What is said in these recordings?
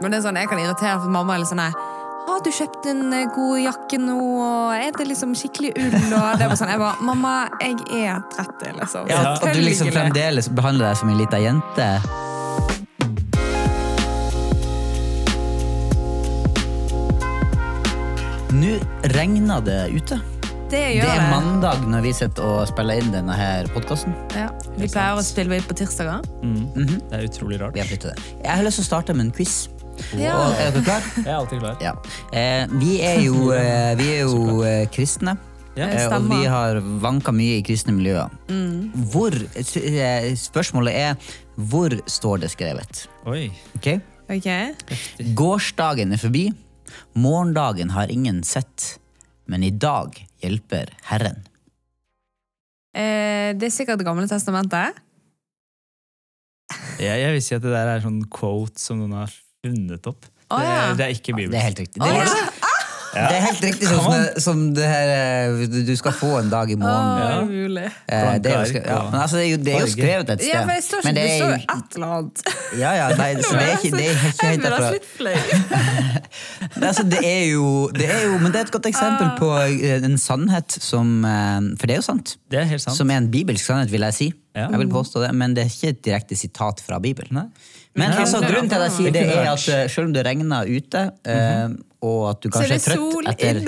Men det er sånn, jeg kan irritere for mamma er litt sånn Har du kjøpt en eh, god jakke nå, og er det liksom skikkelig ull? Og det er bare sånn, jeg bare Mamma, jeg er 30, liksom. Ja, at du liksom fremdeles behandler deg som en lita jente. Nå regner det ute. Det Det gjør er mandag når vi sitter og spiller inn denne her podkasten. Ja. Vi pleier å spille inn på tirsdager. Det er utrolig rart. Det. Jeg har lyst til å starte med en quiz. Ja. Og er dere klar? Jeg er alltid klar. Ja. Eh, vi er jo, eh, vi er jo eh, kristne. Ja. Eh, og Stemmer. vi har vanka mye i kristne miljøer. Hvor, eh, spørsmålet er hvor står det skrevet? Oi. Ok? Ok. Gårsdagen er forbi, morgendagen har ingen sett, men i dag hjelper Herren. Eh, det er sikkert Det gamle testamentet. Jeg, jeg vil si at det der er sånn quote som noen har funnet opp. oh, det, ja. det er ikke Det er helt riktig. Det er, ja. det er helt riktig som, som det her eh, Du skal få en dag i måneden. morgen. Ja. Eh, det, er jo ja. altså, det, er jo, det er jo skrevet et sted. Ja, men det står ikke, Men det det er står jo jo et eller annet. Ja, ja, nei, så det er ikke, det er ikke Jeg helt derfra. Det, altså, det, er jo, det er jo Men det er et godt eksempel på eh, en sannhet som eh, For det er jo sant. Det er helt sant. Som er en bibelsk sannhet, vil jeg si. Jeg vil påstå det, Men det er ikke et direkte sitat fra Bibelen. Nei. Men altså, grunnen til at jeg sier det, er at eh, selv om det regner ute, eh, og at du kanskje det er trøtt etter.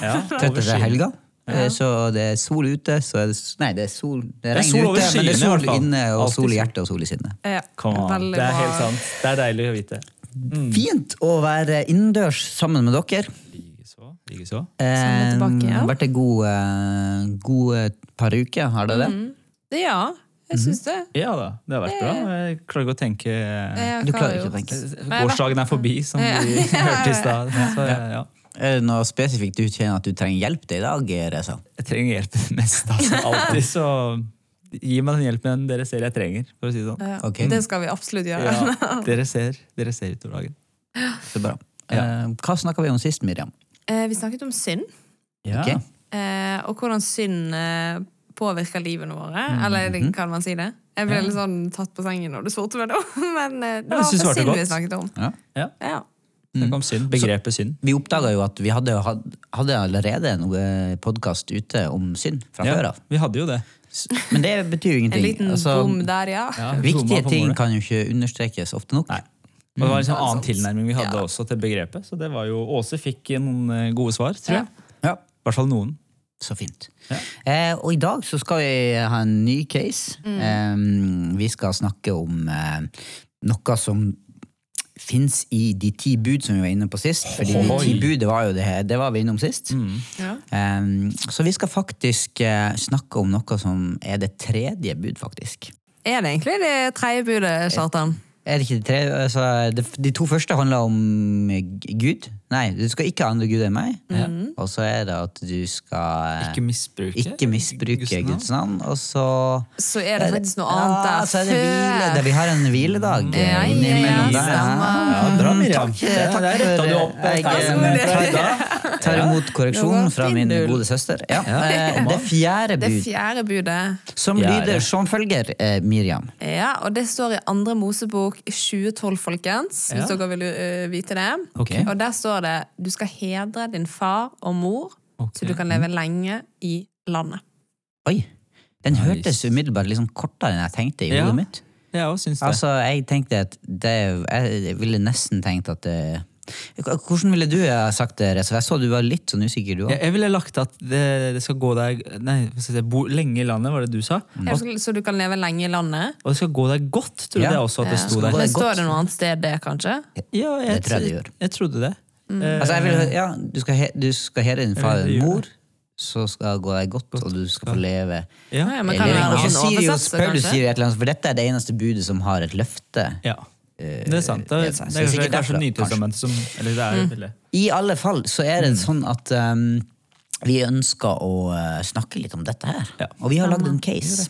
Ja, trøtt etter helga, eh, så det er sol ute, så er det Nei, det er sol Det er regner sol over ute, men det er sol inne, og sol i hjertet og sol i sinnet. Ja, Det er helt sant. Det er deilig å vite. Fint å være innendørs sammen med dere. Likeså. Likeså. Eh. Vært en god, eh, god par uker, har det det? Ja, jeg syns det. Ja da, det har vært bra. Jeg klarer ikke å tenke Du klarer ikke å tenke. Gårsdagen er forbi, som Ja. vi hørte i stad. Ja. Er det noe spesifikt du kjenner at du trenger hjelp til i dag, Reza? Jeg trenger hjelp mest, altså. Alltid så Gi meg den hjelpen dere ser jeg trenger, for å si det sånn. Ja, okay. Det skal vi absolutt gjøre. Ja, dere ser, dere ser utover dagen. Så bra. Ja. Eh, hva snakka vi om sist, Miriam? Eh, Vi snakket om synd, Ja. Ok. eh, og hvordan synd eh, påvirker livene våre. Mhm. Eller kan man si det? Jeg ble litt sånn tatt på sengen når du spurte meg da, men eh, det var ja, synd vi snakket om. Ja. Ja. Ja. Det kom synd. Begrepet synd. Vi oppdaga jo at vi hadde, hadde allerede noe podkast ute om synd fra Ja, før av. vi hadde jo det. Men det betyr jo ingenting. En liten Altså, bom der, ja. Ja, viktige ting målet. kan jo ikke understrekes ofte nok. Nei. Men det var en sånn Mm, annen tilnærming vi hadde Ja. også til begrepet. Så det var jo, Åse fikk noen eh, gode svar, tror jeg. Ja, I hvert fall noen. Så fint. Ja. Eh, og i dag så skal vi ha en ny case. Mm. Eh, vi skal snakke om eh, noe som fins i de ti bud som vi var inne på sist. Fordi de ti bud, var jo det, her- det var vi innom sist. Ja. Eh, så vi skal faktisk eh, snakke om noe som er det tredje bud, faktisk. Er det egentlig det tredje budet, Kjartan? Er det ikke det tredje? Altså, de, de to første handler om Gud. Nei, du skal ikke ha andre Gud enn meg. Og så er det at du skal eh, Ikke misbruke. ikke misbruke Guds navn. Guds navn. Og så Så er det faktisk noe annet ja, der så er det hvile, det, vi har en hviledag eh, Ja, ja, innimellom ja, der. Ja, bra, Miriam. Takk, Det- takk der for det du opp jeg, eh, tar imot korreksjonen fra min gode søster. Ja. eh, Det fjerde Det fjerde budet. som lyder som følger, eh, Miriam. Ja, og det står i andre Mosebok 2012, folkens. Hvis dere vil vite det. Og der står det du skal hedre din far og mor, okay. så du kan leve lenge i landet. Oi, den Nice. hørtes umiddelbart sånn kortere enn jeg tenkte i Ja. hodet mitt. Jeg òg det. Altså, jeg tenkte at det, Jeg ville nesten tenkt at det Hvordan ville du ha sagt det, Jeg så du var litt sånn usikker, du jeg, jeg ville lagt at det, det skal gå deg Nei, jeg bo lenge i landet, var det du sa? Mm. så- Så du kan leve lenge i landet. Og det skal gå deg godt, trodde Ja. det også at det Ja. sto Skal der. godt. står det noe annet sted, det, kanskje? Ja, jeg, Det tror jeg det gjør. Jeg trodde det. Eh, Altså, jeg vil, ja, du skal, he, du skal hedre din far Eh, og mor, så skal det gå deg godt, og du skal få leve ja. Ja, men kan lenge. det være Og så sier jo Paulus sier et eller annet, for dette er det eneste budet som har et løfte. ja. Det er sant. Det, det er det, er det er kanskje, kanskje Nytestamentet som Eller det er Mm. I alle fall så er Mm. det sånn at um, vi ønsker å uh, snakke litt om dette her. Ja. Og vi har lagd en case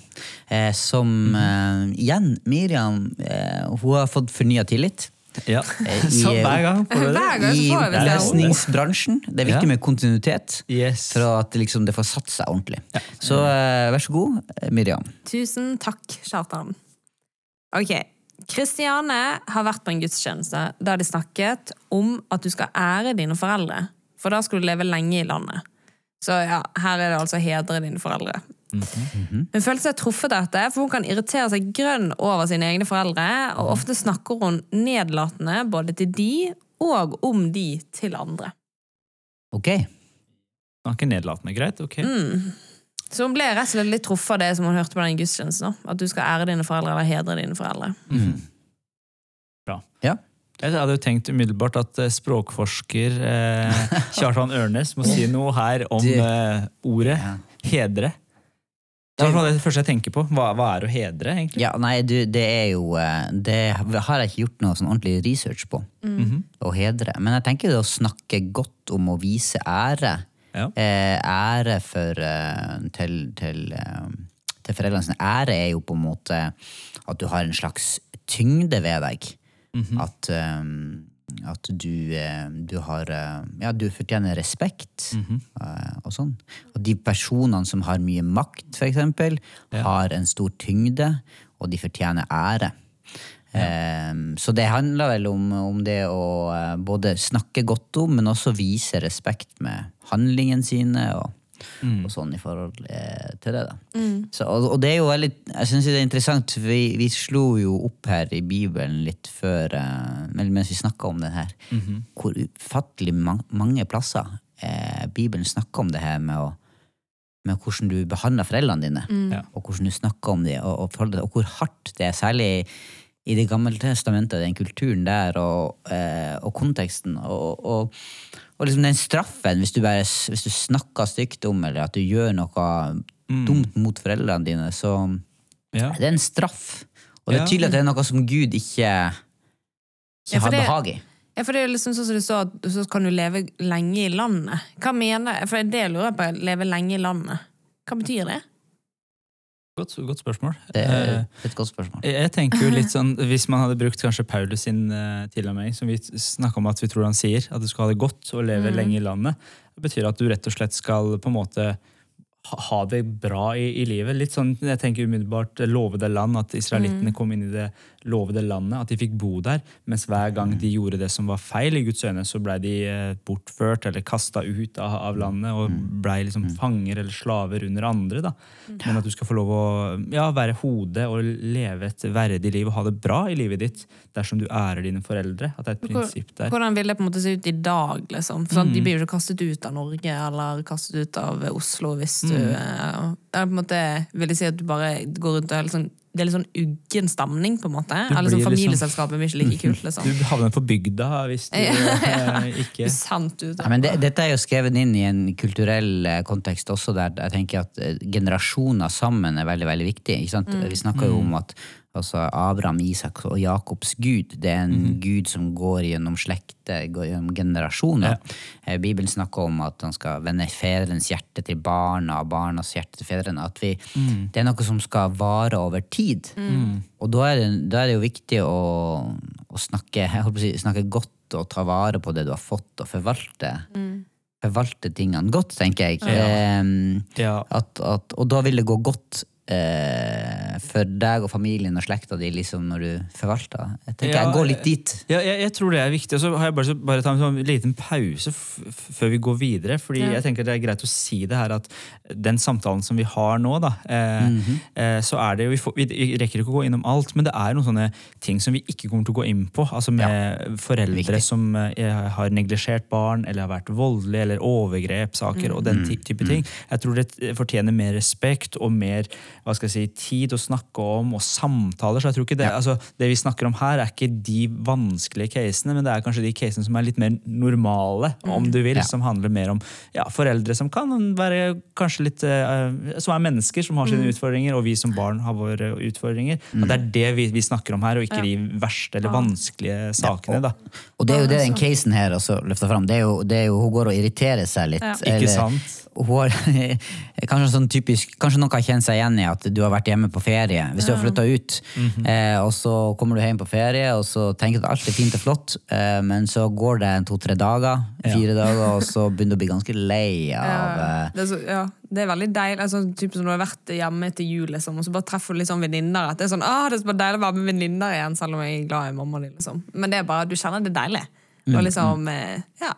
uh, som eh, igjen, Miriam, eh, hun har fått fornya tillit. Ja. Eh, i- Så hver gang får du det. gang I får det. opplesningsbransjen. Det er viktig Ja. med kontinuitet. Yes. For at det liksom, det får satt seg ordentlig. Så uh, vær så god, eh, Miriam. Tusen takk, Kjartan. Ok, Kristiane har vært på en gudstjeneste der de snakket om at du skal ære dine foreldre, for da skal du leve lenge i landet. Så ja, her er det altså hedre dine foreldre. Hun følte seg truffet av dette, for hun kan irritere seg grønn over sine egne foreldre, og ofte snakker hun nedlatende både til de og om de til andre. Ok. Snakke nedlatende, greit? ok. Så hun ble rett og slett litt truffet av det som hun hørte på den gudstjenesten. At du skal ære dine foreldre eller hedre dine foreldre. Bra. Ja. Jeg hadde jo tenkt umiddelbart at eh, språkforsker eh, Kjartan Ørnes må si noe her om eh, ordet hedre. Det er det første jeg tenker på. Hva, hva er å hedre, egentlig? Ja, nei, du, det er jo eh, Det har jeg ikke gjort noe sånn ordentlig research på. Å hedre. Men jeg tenker det å snakke godt om å vise ære. Ja. Eh, ære for eh, til, til, eh, til foreldrene sine. Ære er jo på en måte at du har en slags tyngde ved deg. At, eh, at du, eh, du har eh, Ja, du fortjener respekt eh, og sånn. Og de personene som har mye makt, for eksempel, har en stor tyngde, og de fortjener ære. Ja. så det handler vel om, om det å både snakke godt om, men også vise respekt med handlingene sine og, og sånn i forhold eh, til det. da. Så, og, og det er jo veldig, jeg synes det er interessant, for vi, vi slo jo opp her i Bibelen litt før, eh, mens vi snakka om det her, hvor ufattelig man, mange plasser eh, Bibelen snakker om det her med å med hvordan du behandler foreldrene dine, mm. og hvordan du snakker om dem, og, og, og hvor hardt det er, særlig i Det gamle testamentet, den kulturen der, og, eh, og konteksten, og, og, og liksom den straffen, hvis du, bare, hvis du snakker stygt om, eller at du gjør noe dumt mot foreldrene dine, så Ja. det er en straff. Og det er tydelig at det er noe som Gud ikke, ikke har behag i. Ja, for det er liksom sånn som du sa, at så kan du leve lenge i landet. Hva mener For det lurer jeg på. Leve lenge i landet. Hva betyr det? Godt, godt spørsmål. Det er Eh, et godt spørsmål. Jeg tenker jo litt sånn, Hvis man hadde brukt kanskje Paulus sin uh, tilnærming, som vi snakka om at vi tror han sier, at du skal ha det godt og leve lenge i landet, det betyr at du rett og slett skal på en måte ha, det bra i, i livet. Litt sånn, jeg tenker umiddelbart eh, lovede land, at israelittene kom inn i det lovede landet, at de fikk bo der, mens hver gang de gjorde det som var feil i Guds øyne, så blei de eh, bortført eller kasta ut av, av landet og blei liksom fanger eller slaver under andre. da. Men at du skal få lov å ja, være hodet og leve et verdig liv og ha det bra i livet ditt dersom du ærer dine foreldre. At det er et prinsipp der. Hvordan vil det på en måte se ut i dag? liksom? For sånn, De blir jo ikke kastet ut av Norge eller kastet ut av Oslo hvis du mm. det er på en måte, Vil jeg si at du bare går rundt og er litt sånn det er litt sånn uggen stemning, på en måte. Eller sånn liksom- Familieselskapet blir ikke like kult, liksom. Du havner på bygda hvis du eh, ikke Sant ut. Ja, men det, dette er jo skrevet inn i en kulturell eh, kontekst også, der jeg tenker at eh, generasjoner sammen er veldig veldig viktig. Ikke sant? Vi snakker jo om at altså, Abraham, Isak og Jakobs gud, det er en gud som går gjennom slekter, går gjennom generasjoner. Ja. Bibelen snakker om at han skal vende fedrenes hjerte til barna, og barnas hjerte til fedrene. At vi, Det er noe som skal vare over tid. Og da er, det, da er det jo viktig å, å snakke, jeg å si, snakke godt og ta vare på det du har fått, og forvalte, forvalte tingene godt, tenker jeg. Ehm, Ja. at, at, og da vil det gå godt eh, for deg og familien og slekta di liksom, når du forvalter. Jeg tenker Ja, jeg går litt dit. Ja, jeg, jeg tror det er viktig. Og så har jeg bare, bare ta en sånn liten pause før vi går videre. fordi Ja. jeg tenker det er greit å si det her at den samtalen som vi har nå, da, eh, eh, så er det jo vi, får, vi rekker ikke å gå innom alt, men det er noen sånne ting som vi ikke kommer til å gå inn på. Altså med foreldre Viktig. som eh, har neglisjert barn, eller har vært voldelige, eller overgrepssaker og den type ting. Jeg tror det fortjener mer respekt og mer hva skal jeg si, tid å snakke om, og samtaler. så jeg tror ikke Det altså, det vi snakker om her, er ikke de vanskelige casene, men det er kanskje de casene som er litt mer normale, om du vil, Ja. som handler mer om ja, foreldre som kan være kanskje litt uh, Som er mennesker, som har sine utfordringer, og vi som barn har våre utfordringer. At det er det vi, vi snakker om her, og ikke de verste eller vanskelige sakene. da. Og det er jo det den casen her altså, løfter fram. Det er jo, det er jo, hun går og irriterer seg litt. Ja. Ikke sant? Har kanskje, sånn typisk, kanskje noen kan kjenne seg igjen i at du har vært hjemme på ferie. Hvis du har flytta ut, eh, og så kommer du hjem på ferie og så tenker du at alt er fint og flott, eh, men så går det to-tre dager, fire dager, og så begynner du å bli ganske lei av eh, det, er så, ja, det er veldig deilig. Altså, typ som når du har vært hjemme etter jul, liksom, og så bare treffer du litt sånn venninner. Det er sånn, ah, det er så deilig å være med venninner igjen, selv om jeg er glad i mamma di. Liksom. Men det er bare, du kjenner det er deilig. Og liksom, eh, ja.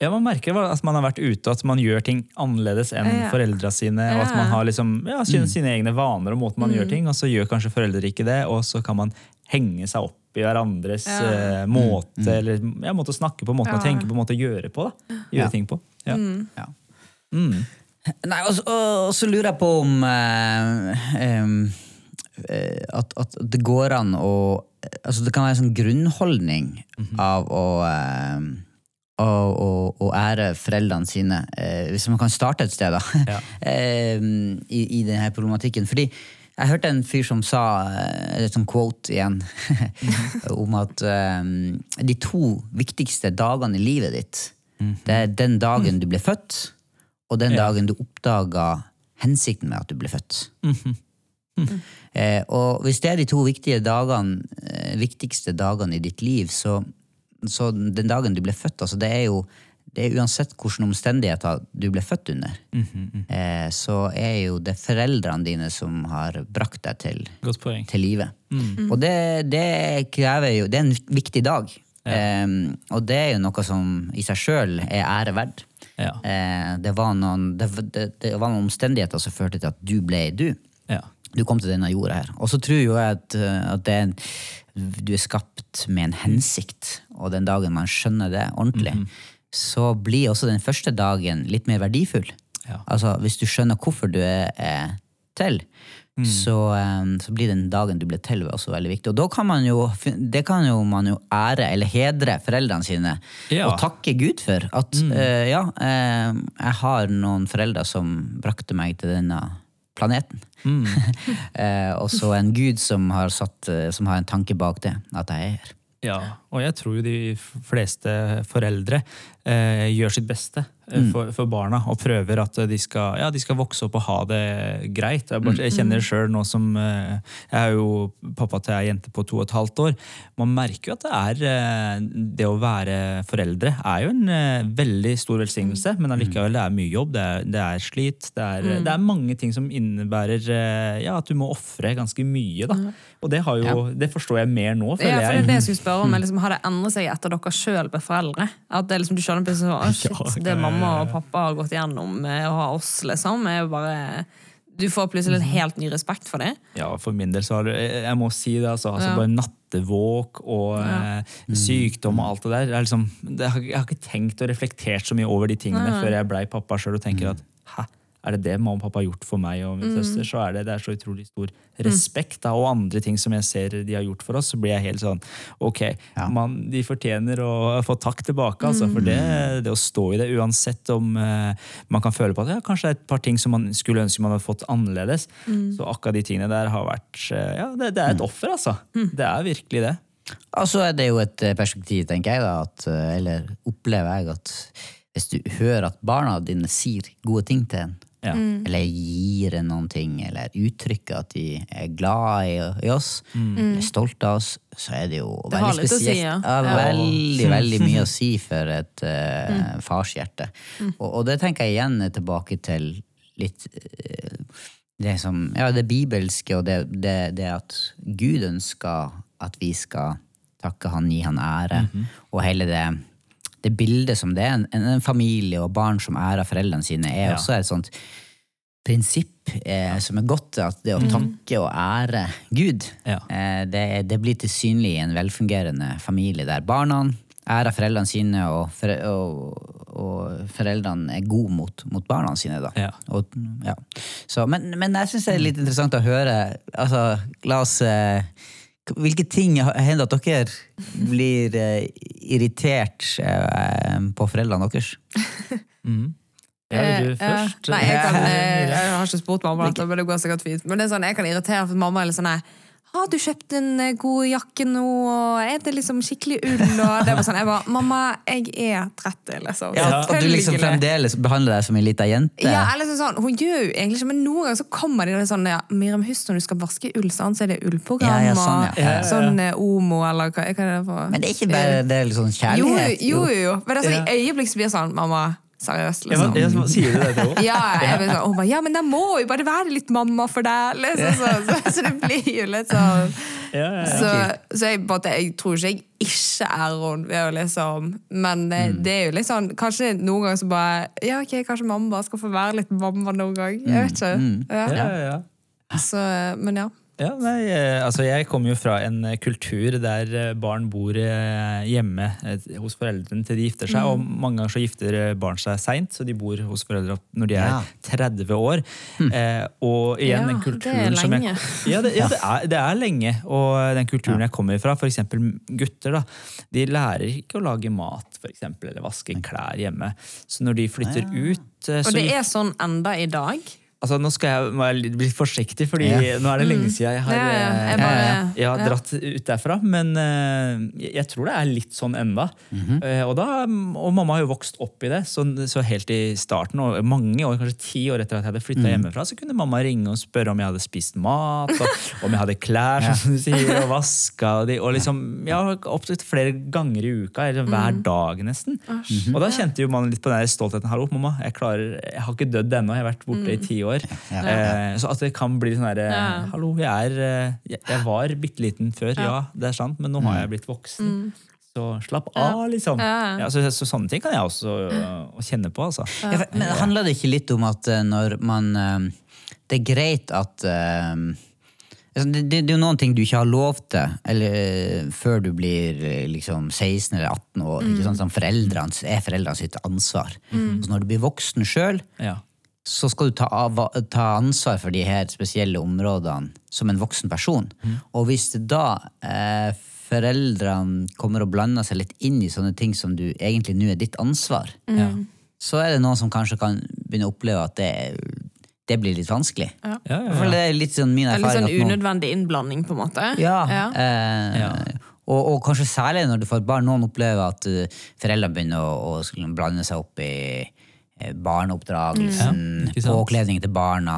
Ja, Man merker at man har vært ute, at man gjør ting annerledes enn Ja. foreldra sine. Og at man har liksom, ja, sine, sine egne vaner og måten man gjør ting, og så gjør kanskje foreldre ikke det. Og så kan man henge seg opp i hverandres Ja. uh, måte, eller ja, måte å snakke på, måten å tenke på, måte å gjøre på. da. Gjøre Ja. ting på. Ja. ja. Mm. Nei, og, så- og, og så lurer jeg på om uh, um, at, at det går an å altså Det kan være en sånn grunnholdning av å, eh, å, å, å ære foreldrene sine. Eh, hvis man kan starte et sted, da. Ja. eh, i, I denne problematikken. Fordi jeg hørte en fyr som sa, eller et sånn quote igjen, om at eh, de to viktigste dagene i livet ditt, det er den dagen du ble født, og den Ja. dagen du oppdaga hensikten med at du ble født. Eh, og hvis det er de to dagene, eh, viktigste dagene i ditt liv, så, så den dagen du ble født, altså det er jo det er uansett hvilke omstendigheter du ble født under, eh, så er jo det foreldrene dine som har brakt deg til, til livet. Og det, det krever jo Det er en viktig dag. Eh, og det er jo noe som i seg sjøl er ære verd. Ja. Eh, det, var noen, det, det, det var noen omstendigheter som førte til at du ble du. Ja. Du kom til denne jorda her. Og så tror jo jeg at, eh, at er du er skapt med en hensikt, og den dagen man skjønner det ordentlig, så blir også den første dagen litt mer verdifull. Ja. Altså, hvis du skjønner hvorfor du er, er til, så, eh, så blir den dagen du ble til, også veldig viktig. Og da kan man jo, det kan jo man jo ære eller hedre foreldrene sine Ja. og takke Gud for. At eh, ja, uh, jeg har noen foreldre som brakte meg til denne planeten. eh, og så en Gud som har, satt, som har en tanke bak det, at jeg er her. Ja, og jeg tror jo de fleste foreldre eh, gjør sitt beste mm. for, for barna og prøver at de skal, ja, de skal vokse opp og ha det greit. Jeg, bare, jeg kjenner det sjøl nå som eh, Jeg er jo pappa til ei jente på to og et halvt år. Man merker jo at det er eh, Det å være foreldre er jo en eh, veldig stor velsignelse, men allikevel det er mye jobb, det er, det er slit. Det er, det er mange ting som innebærer eh, ja, at du må ofre ganske mye. Da. Og det, har jo, det forstår jeg mer nå, føler Ja, for det er jeg. det jeg skulle spørre om. Liksom, har det endret seg etter dere sjøl ble foreldre? At det liksom, du skjønner plutselig sånn, shit, det mamma ja, ja. og pappa har gått gjennom med å ha oss, liksom, er jo bare Du får plutselig en helt ny respekt for det. Ja, for min del så har du Jeg må si det, altså. altså Ja. Bare nattevåk og eh, sykdom og alt det der. Det er liksom, det, jeg har ikke tenkt og reflektert så mye over de tingene før jeg blei pappa sjøl og tenker at hæ, er det det mamma og pappa har gjort for meg og min søster, så er det, det er så utrolig stor respekt. Da, og andre ting som jeg ser de har gjort for oss, så blir jeg helt sånn ok, Ja. man, de fortjener å få takk tilbake. Altså, for det, det å stå i det, uansett om eh, man kan føle på at ja, kanskje det er et par ting som man skulle ønske man hadde fått annerledes, så akkurat de tingene der har vært eh, ja, det, det er et offer, altså. Det er virkelig det. Og så er det jo et eh, perspektiv, tenker jeg, da, at, eh, eller opplever jeg, at hvis du hører at barna dine sier gode ting til en, Ja. eller gir noen ting, eller uttrykker at de er glad i, i oss, eller stolte av oss, så er det jo Det veldig spesielt. si, ja. ja, Ja. veldig, veldig mye å si for et uh, farshjerte. Og, og det tenker jeg igjen er tilbake til litt uh, det som, ja, det bibelske, og det, det, det at Gud ønsker at vi skal takke han, gi han ære, og hele det, det bildet som det er, en, en familie og barn som ærer foreldrene sine, er Ja. også et sånt prinsipp eh, som er godt, at det å takke og ære Gud, Ja. eh, det, det blir til synlig i en velfungerende familie der barna ærer foreldrene sine, og, for, og, og foreldrene er gode mot, mot barna sine. Da. Ja. Og, ja. Så, men, men jeg syns det er litt interessant å høre. Altså, la oss eh, Hvilke ting hender at dere blir eh, irritert eh, på foreldrene deres? Ja, vil du Eh, først? ja. Nei, jeg, kan, eh, jeg har ikke spurt mamma dette, men det går sikkert fint. Men det er sånn, jeg kan irritere for mamma er litt sånn nei, har du kjøpt en eh, god jakke nå, og er det liksom skikkelig ull? Og det var sånn, jeg bare, mamma, jeg er 30, liksom. Ja, og du liksom fremdeles behandler deg som ei lita jente. Ja, eller sånn, sånn, Hun gjør jo egentlig ikke men noen ganger så kommer de sånn ja, Miriam, husk når du skal vaske ull, sånn, så er det ullprogram Ja, ja, sånn, ja. og Ja, ja, sånn eh, Omo, eller hva, hva er det for Men det er ikke bare det er litt sånn kjærlighet. jo, jo. jo. Men det er sånn, i øyeblikk så blir det sånn Mamma, seriøst, liksom. ja, sier du det til henne? Ja, jeg blir sånn, bare, ja, men det må jo bare være litt mamma for deg. Liksom, så, så, så det blir jo litt sånn Ja, ja. Så, så jeg, måte, jeg tror ikke jeg ikke er henne liksom Men det, Mm. det er jo litt sånn Kanskje noen ganger så bare Ja, ok, kanskje mamma bare skal få være litt mamma noen gang. Jeg vet ikke. Mm. Ja, ja, ja. Så, men ja. Ja, nei, eh, altså Jeg kommer jo fra en eh, kultur der eh, barn bor hjemme hos foreldrene til de gifter seg. Og mange ganger så gifter barn seg seint, så de bor hos foreldre når de er Ja. 30 år. Eh, og igjen Ja, den kulturen som jeg, ja, det, ja det, er, det er lenge. Og den kulturen jeg kommer fra, f.eks. gutter, da, de lærer ikke å lage mat for eksempel, eller vaske klær hjemme. Så når de flytter ut så, Og det er sånn enda i dag. Altså, Nå skal jeg bli forsiktig, fordi Ja. nå er det lenge siden jeg har, Ja, ja, eh, jeg bare- jeg har dratt ut derfra. Men eh, jeg tror det er litt sånn enda. Mhm. Eh, og, da, og mamma har jo vokst opp i det, så, så helt i starten, og mange år, kanskje ti år etter at jeg hadde flytta mm. hjemmefra, så kunne mamma ringe og spørre om jeg hadde spist mat, og om jeg hadde klær, som du sier, og vaska. Og, de, og liksom, ja, opptil flere ganger i uka, eller hver Mm. dag nesten. Og da kjente jo man litt på den stoltheten. Hallo, mamma, jeg, klarer, jeg har ikke dødd ennå, jeg har vært borte i ti år. Ja. Eh, så at det kan bli sånn herre Ja. Hallo, jeg er eh, Jeg, jeg var bitte liten før, ja. det er sant, men nå har jeg blitt voksen. Så slapp av, liksom. Ja. Ja, så, så sånne ting kan jeg også uh, kjenne på, altså. Ja, for- men handler det ikke litt om at uh, når man uh, Det er greit at eh, altså, det, det, det er jo noen ting du ikke har lov til eller, eh, før du blir eh, liksom 16 eller 18 år. Ikke Sånn, sånn, foreldrene, er foreldrene sitt ansvar. Så når du blir voksen sjøl, Ja. Så skal du ta, av, ta ansvar for de her spesielle områdene som en voksen person. Og hvis da eh, foreldrene kommer og blander seg litt inn i sånne ting som du egentlig nå er ditt ansvar, Ja. så er det noen som kanskje kan begynne å oppleve at det, det blir litt vanskelig. Ja, ja, det er litt sånn min erfaring. Det er litt sånn unødvendig innblanding, på en måte. ja, Ja. Eh, Ja. Og, og kanskje særlig når du får barn, noen opplever at uh, foreldrene begynner å, å blande seg opp i barneoppdragelsen, Ja, påkledning til barna,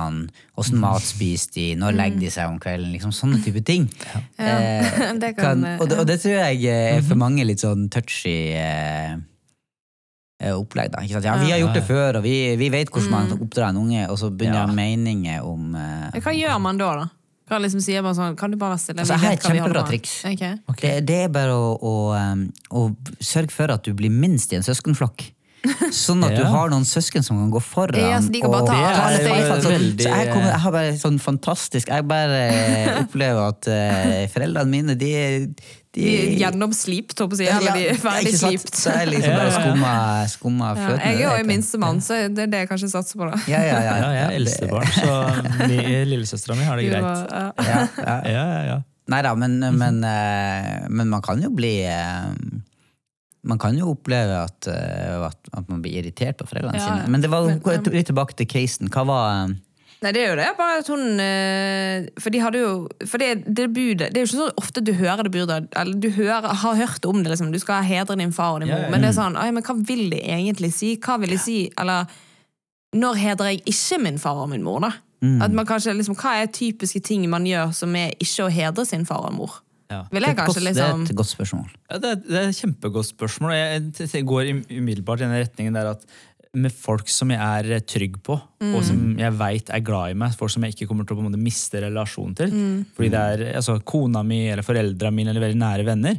åssen mat spiser de, når legger de seg om kvelden, liksom sånne type ting. Eh, det kan, kan, og, det, og det tror jeg eh, er for mange litt sånn touchy eh, eh, opplegg. Da, ikke sant? Ja, vi har gjort det før, og vi, vi vet hvordan man oppdrar en unge, og så begynner Ja. jeg meninger om eh, Hva gjør man da, da? Hva liksom sier man sånn, Kan du bare være stille? Altså, her jeg har et kjempebra triks. Okay. triks. Det, det er bare å, å, um, å sørge for at du blir minst i en søskenflokk. Sånn at du har noen søsken som kan gå foran. Ja, så de kan bare ta og, det er sånn- Veldig- så jeg, kommer, jeg har bare sånn fantastisk Jeg bare opplever at uh, foreldrene mine, de, de, De er gjennomslipt, holdt på å si. Eller de er ferdig sant? slipt. Så jeg liksom bare skumma, skumma Ja, fløten. jeg er jo minstemann, så det er det jeg kanskje satser på. da. Ja, ja, ja. Ja, jeg er eldstebarn, så lillesøstera mi har det greit. ja. Ja, ja. Ja. Nei da, men, men, eh, men man kan jo bli eh, Man kan jo oppleve at, eh, at, at man blir irritert på foreldrene Ja, sine. Men det var men- litt tilbake til casen. Hva var eh, Nei, det er jo det. Bare at hun eh, For de hadde jo For det, det budet Det er jo ikke så ofte du hører det budet, eller du hører, har hørt om det, liksom. Du skal hedre din far og din mor, ja, ja. men det er sånn «Oi, Men hva vil de egentlig si? Hva vil de si? Eller når hedrer jeg ikke min far og min mor, da? Mm. At man kanskje, liksom, Hva er typiske ting man gjør som er ikke å hedre sin far og mor? Ja. Vil det, jeg er et kanskje godt, det er liksom et godt spørsmål. Ja, det, er, det er et kjempegodt spørsmål. Jeg, jeg går umiddelbart i den retningen der at med folk som jeg er trygg på, og som jeg veit er glad i meg, folk som jeg ikke kommer til å på en måte miste relasjonen til, fordi det er altså, kona mi eller foreldra mine eller veldig nære venner,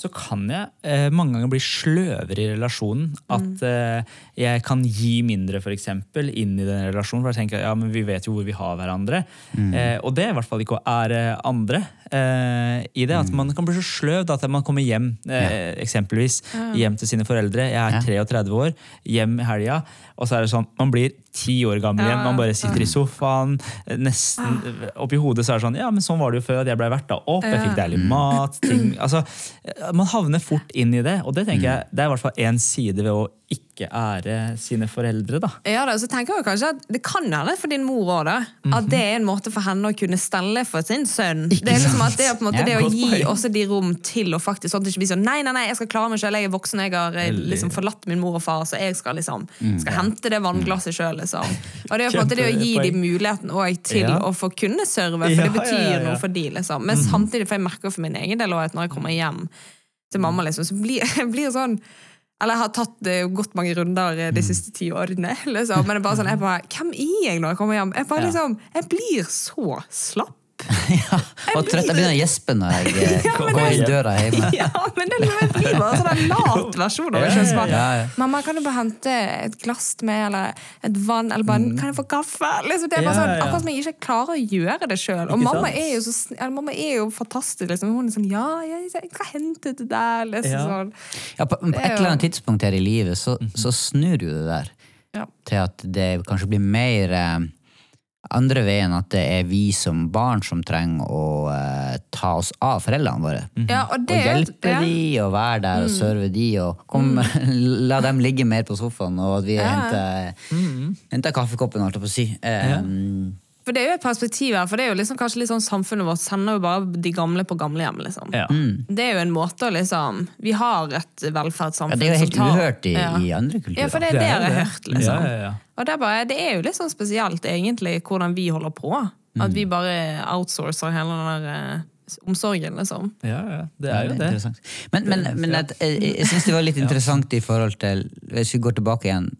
så kan jeg eh, mange ganger bli sløvere i relasjonen. At eh, jeg kan gi mindre, for eksempel, inn i den relasjonen. For jeg tenker, ja, men vi vet jo hvor vi har hverandre. Eh, og det er i hvert fall ikke å ære andre eh, i det. At man kan bli så sløv da, at man kommer hjem, eh, eksempelvis hjem til sine foreldre. Jeg er 33 år, hjem i helga, og så er det sånn, man blir ti år gammel igjen. Man bare sitter i sofaen, eh, nesten oppi hodet så er det sånn Ja, men sånn var det jo før, at jeg ble verta opp, jeg fikk deilig mat ting, altså, eh, Man havner fort inn i det, og det tenker jeg, det er i hvert fall én side ved å ikke ikke ære sine foreldre, da. Ja, da, så tenker jeg kanskje at Det kan hende for din mor òg, da. At det er en måte for henne å kunne stelle for sin sønn. Det er liksom at det er på en måte Ja, det å gi også de rom til å faktisk sånn at det ikke blir sånn Nei, nei, nei, jeg skal klare meg sjøl, jeg er voksen, jeg har eh, liksom forlatt min mor og far, så jeg skal liksom skal hente det vannglasset sjøl, liksom. Og det er på en måte det å gi de dem muligheten også til Ja. å få kunne serve, for det betyr ja, noe for de, liksom. Men samtidig, for jeg merker for min egen del også at når jeg kommer hjem til mamma, liksom, så blir jeg blir sånn eller jeg har tatt godt mange runder de siste ti årene. Liksom. Men det er bare sånn, jeg bare, hvem er jeg når jeg kommer hjem? Jeg, bare, liksom, jeg blir så slapp. ja. Og trøtt. Jeg begynner å gjespe når jeg eh, Ja, går det- inn døra hjemme. Ja, men det blir bare sånn en lat versjon av det. Ja, ja. Mamma, kan du bare hente et glass til meg, eller et vann, eller bare, kan jeg få kaffe? Liksom, det er bare sånn, akkurat som jeg ikke klarer å gjøre det sjøl. Og mamma er jo så mamma er jo fantastisk. Liksom. Hun er sånn Ja, jeg, jeg skal hente det der. Liksom, sånn. Ja, på, på et eller annet tidspunkt her i livet så, så snur jo det der Ja. til at det kanskje blir mer eh, andre veien at det er vi som barn som trenger å eh, ta oss av foreldrene våre. Ja, og det og, hjelpe ja. Mm. de og være der og serve de og kom, la dem ligge mer på sofaen og at vi Ja. henter, henter kaffekoppen, holdt jeg på å si. Eh, For det er jo et perspektiv her, for det er jo liksom kanskje litt sånn samfunnet vårt sender jo bare de gamle på gamlehjem. liksom. Ja. Det er jo en måte å liksom Vi har et velferdssamfunn Ja, det er jo helt tar- uhørt i, ja. i andre kulturer. Ja, for det er det jeg har hørt, liksom. Ja, ja, ja. Og det er, bare, det er jo litt sånn spesielt egentlig hvordan vi holder på. At vi bare outsourcer hele den der eh, omsorgen, liksom. ja, ja. Det er jo det. Interessant. Men, men, men jeg, jeg, jeg syns det var litt interessant i forhold til Hvis vi går tilbake igjen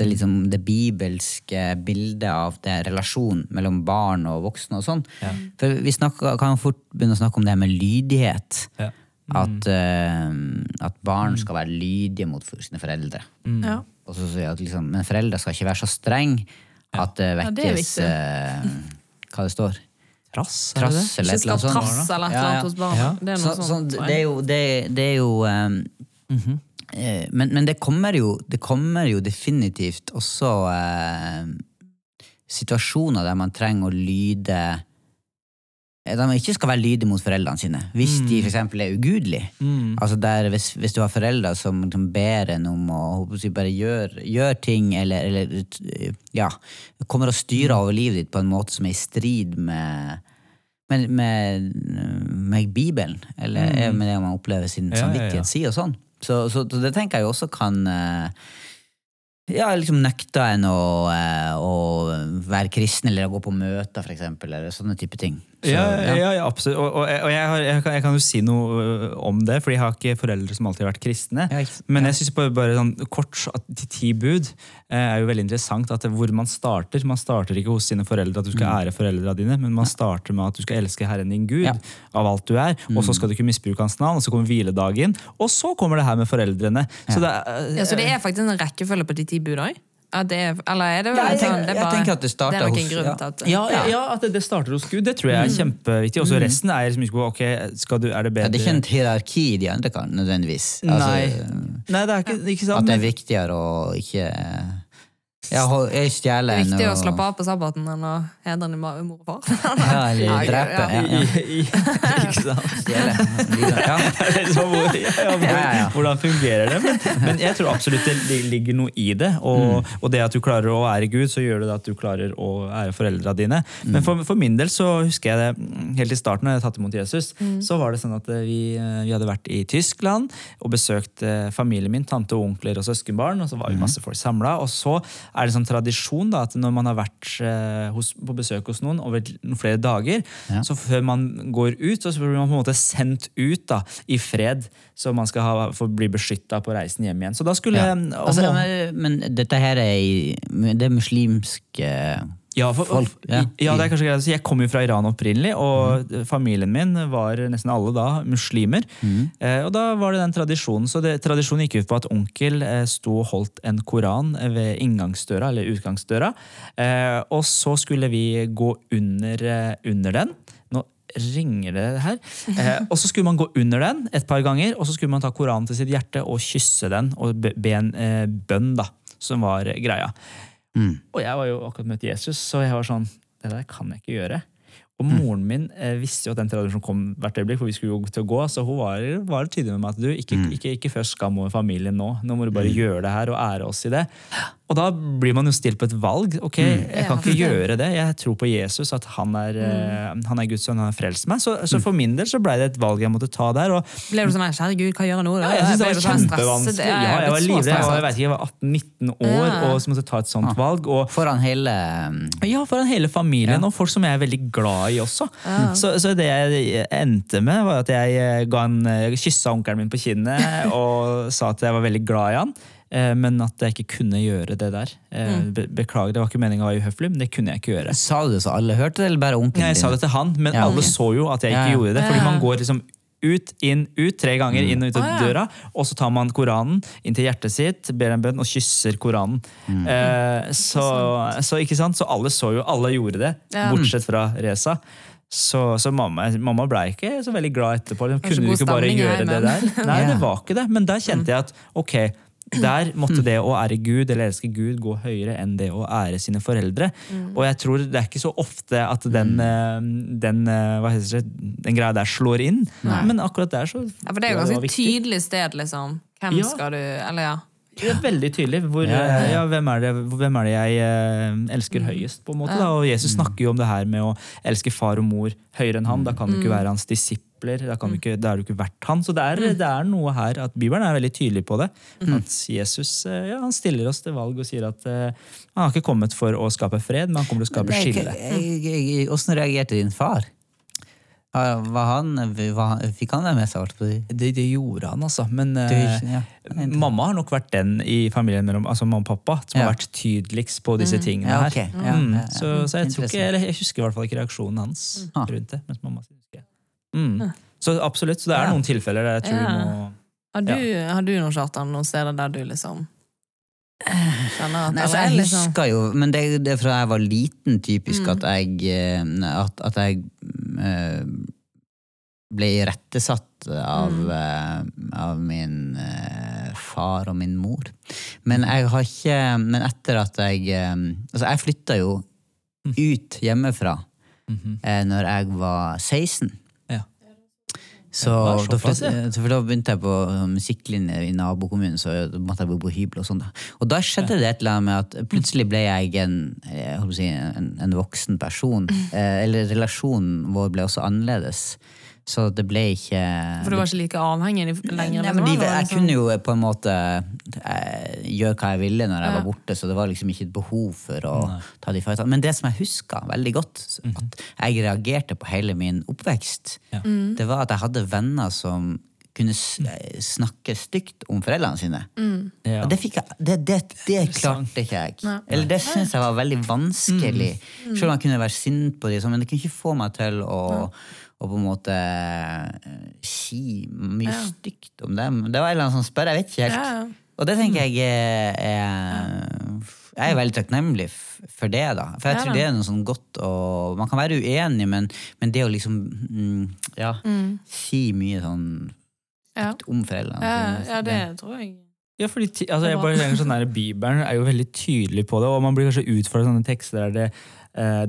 det, liksom, det bibelske bildet av det relasjonen mellom barn og voksne og sånn. For vi snakker, kan fort begynne å snakke om det her med lydighet. Ja. At, uh, at barn skal være lydige mot sine foreldre. Ja. Og så sier jeg at liksom, men foreldre skal ikke være så strenge at det Ja, det uh, vekkes eh, Hva det står? Trass, er det? Trass eller annet sånt. trass eller et Ja, eller ja. annet hos barna. Det er noe så sånt. tror det er jo, det, det er jo um, eh, men, men det kommer jo Det kommer jo definitivt også eh, situasjoner der man trenger å lyde eh, Der man ikke skal være lydig mot foreldrene sine. Hvis de for eksempel er ugudelige. Mm. Altså der, hvis, hvis du har foreldre som som ber en om å bare gjøre gjør ting, eller, eller ja, kommer og styrer over livet ditt på en måte som er i strid med med, med, med Bibelen, eller med det man opplever sin Ja, ja, ja. samvittighet si og sånn. Så, så, så det tenker jeg også kan eh, ja, liksom nekte en eh, å være kristen, eller å gå på møter, eksempel, eller sånne type ting. Så, ja, ja, ja, absolutt. Og, og, og jeg, har, jeg, kan, jeg kan jo si noe om det, fordi jeg har ikke foreldre som alltid har vært kristne. Ja, ikke. Men jeg synes bare, bare sånn kort at de ti bud eh, er jo veldig interessant. at Hvor man starter. Man starter ikke hos sine foreldre at du skal ære foreldrene dine, men man starter med at du skal elske Herren din Gud Ja. av alt du er. Og så skal du ikke misbruke hans navn, og så kommer hviledagen. Og så kommer det her med foreldrene. Så det er, Ja, så det er faktisk en rekkefølge på de ti bud òg? Eller er det Ja, jeg sånn, det er jeg bare, at det starter er nok hos- en grunn ja. til at ja, ja, ja, at det, det starter hos Gud. Det tror jeg er kjempeviktig. Og så resten er liksom ikke ok, skal du, er det Ja, bedre det er ikke en hierarki i de andre kan, nødvendigvis. Nei. Altså, Nei, det er ikke, ikke sant? at det er viktigere å ikke ja, jeg stjeler Det er viktig å slappe av på sabbaten enn å hedre din mor og far. Ja, eller drepe. ja. Ja, ikke sant? Stjele. Ja. Hvordan fungerer det? Men, men jeg tror absolutt det ligger noe i det. Og, Mm. og det at du klarer å ære Gud, så gjør det at du klarer å ære foreldra dine. Mm. Men for, for min del så husker jeg det mm, helt i starten, da jeg tatt imot Jesus, så var det sånn at eh, vi, eh, vi hadde vært i Tyskland og besøkt eh, familien min, tante og onkler og søskenbarn, og så Mm. var vi masse folk samla. Og så er det sånn tradisjon da, at når man har vært eh, hos, på besøk hos noen over flere dager, Ja. så før man går ut, så blir man på en måte sendt ut da, i fred, så man skal ha, få bli beskytta på reisen hjem igjen. Så da skulle Ja. om- Altså, men, men dette her er i Det er muslimske ja, for, for, ja. ja. det er kanskje greit å si. Jeg kom jo fra Iran opprinnelig, og familien min var nesten alle da muslimer. Eh, og da var det den tradisjonen. Så det, tradisjonen gikk ut på at onkel eh, sto og holdt en koran ved inngangsdøra, eller utgangsdøra. Eh, og så skulle vi gå under, eh, under den. Nå ringer det her. Eh, og så skulle man gå under den et par ganger, og så skulle man ta Koranen til sitt hjerte og kysse den og be, be en eh, bønn, da, som var greia. Og jeg var jo akkurat møtt Jesus, så jeg var sånn Det der kan jeg ikke gjøre. Og moren min eh, visste jo at den tradisjonen kom hvert øyeblikk, for vi skulle jo til å gå, så hun var, var tydelig med meg at du, ikke, ikke, ikke først skam over familien nå. Nå må du bare gjøre det her og ære oss i det. Og da blir man jo stilt på et valg. Ok, jeg kan ikke gjøre det. Jeg tror på Jesus, at han er, mm. han er Guds sønn, han har frelst meg. Så, så for min del så ble det et valg jeg måtte ta der. og Ble du sånn her, Gud, hva gjør jeg nå? da? ja, jeg synes det var sånn kjempevanskelig. Ja, jeg var livredd. Jeg jeg vet ikke, jeg var 18-19 år Ja. og så måtte jeg ta et sånt valg. Og Foran hele um, ja, foran hele familien, Ja. og folk som jeg er veldig glad i også. Så, så det jeg endte med, var at jeg eh, ga en, jeg kyssa onkelen min på kinnet og sa at jeg var veldig glad i han. Eh, Men at jeg ikke kunne gjøre det der. Eh, be- Beklager, det var ikke meningen å være uhøflig, men det kunne jeg ikke gjøre. Sa du det så alle hørte det, eller bare onkelen Jeg sa det til han, men Ja, alle så jo at jeg ikke Ja, gjorde det. Fordi man går liksom ut, inn, ut tre ganger, inn og ut av Å, ja. døra, og så tar man Koranen inn til hjertet sitt, ber en bønn og kysser Koranen. Eh, så, så, ikke sant? så alle så jo, alle gjorde det, Ja. bortsett fra Reza. Så, så mamma, mamma ble ikke så veldig glad etterpå. Kunne du ikke bare gjøre gjøre det der? Nei, det var ikke det. Men der kjente jeg at ok, der måtte det å ære Gud eller elske Gud gå høyere enn det å ære sine foreldre. Og jeg tror det er ikke så ofte at den, eh, den, eh, hva heter det, den greia der slår inn. Men akkurat der så Ja, for det er jo ganske tydelig sted, liksom. Hvem Ja. skal du Eller ja. Det er veldig tydelig. Hvor, Ja, ja, ja. eh, hvem, er det, hvem er det jeg eh, elsker høyest? på en måte da? Og Jesus snakker jo om det her med å elske far og mor høyere enn han. Da kan du ikke være hans disipler. Da, du ikke, da er du ikke verdt han. Så det er, det er noe her at Bibelen er veldig tydelig på det. At Jesus eh, ja, han stiller oss til valg og sier at uh, han har ikke kommet for å skape fred, men han kommer til å skape Nei, skille. Hvordan reagerte din far? Hva han, var, fikk han det med seg? på? Det, det gjorde han, altså. Men eh, ja. mamma har nok vært den i familien mellom altså mamma og pappa som Ja. har vært tydeligst på disse tingene her. Ja, Mm, ja, ja. Så, så jeg, ikke, jeg husker i hvert fall ikke reaksjonen hans rundt det. Mens mamma jeg. Mm. Så absolutt. Så det er Ja. noen tilfeller der jeg tror ja. du må Har du, har du noen Kjartan, noen steder der du liksom at Nei, altså, er jeg liksom husker jo, men det, det er fra jeg var liten typisk Mm. at jeg eh, At, at jeg uh, ble irettesatt av, Mm. uh, av min uh, far og min mor. Men jeg har ikke Men etter at jeg Altså, jeg flytta jo ut hjemmefra Mhm. eh, når jeg var 16. Så Ja, da, såpass, for da begynte jeg på um, musikklinje i nabokommunen, så måtte jeg bo på hybel og sånn. da. Og da skjedde det et eller annet med at plutselig ble jeg en, jeg å si, en, en voksen person. Eh, eller relasjonen vår ble også annerledes. Så det ble ikke For du var ikke like avhengig lenger? Nei, men de, jeg liksom- kunne jo på en måte eh, gjøre hva jeg ville når jeg var borte, så det var liksom ikke et behov for å ta de fightene. Men det som jeg huska veldig godt, at jeg reagerte på hele min oppvekst, Mm. det var at jeg hadde venner som kunne eh, snakke stygt om foreldrene sine. Ja. Og det, fikk jeg, det, det, det klarte ikke jeg. Eller det syns jeg var veldig vanskelig. Mm. Selv om jeg kunne være sint på dem, men det kunne ikke få meg til å, å på en måte eh, si mye stygt om dem. Det var en eller annen som spør, jeg vet ikke helt. Ja, ja. Og det tenker jeg er, er Jeg er veldig takknemlig for det, da. For jeg Ja, tror det er noe sånn godt å Man kan være uenig, men, men det å liksom mm, Ja, si mye sånn Ja. om foreldrene Ja, ja, det tror jeg. Ja, fordi altså, jeg bare tenker sånn der, Bibelen er jo veldig tydelig på det, og man blir kanskje utfordret av sånne tekster der det,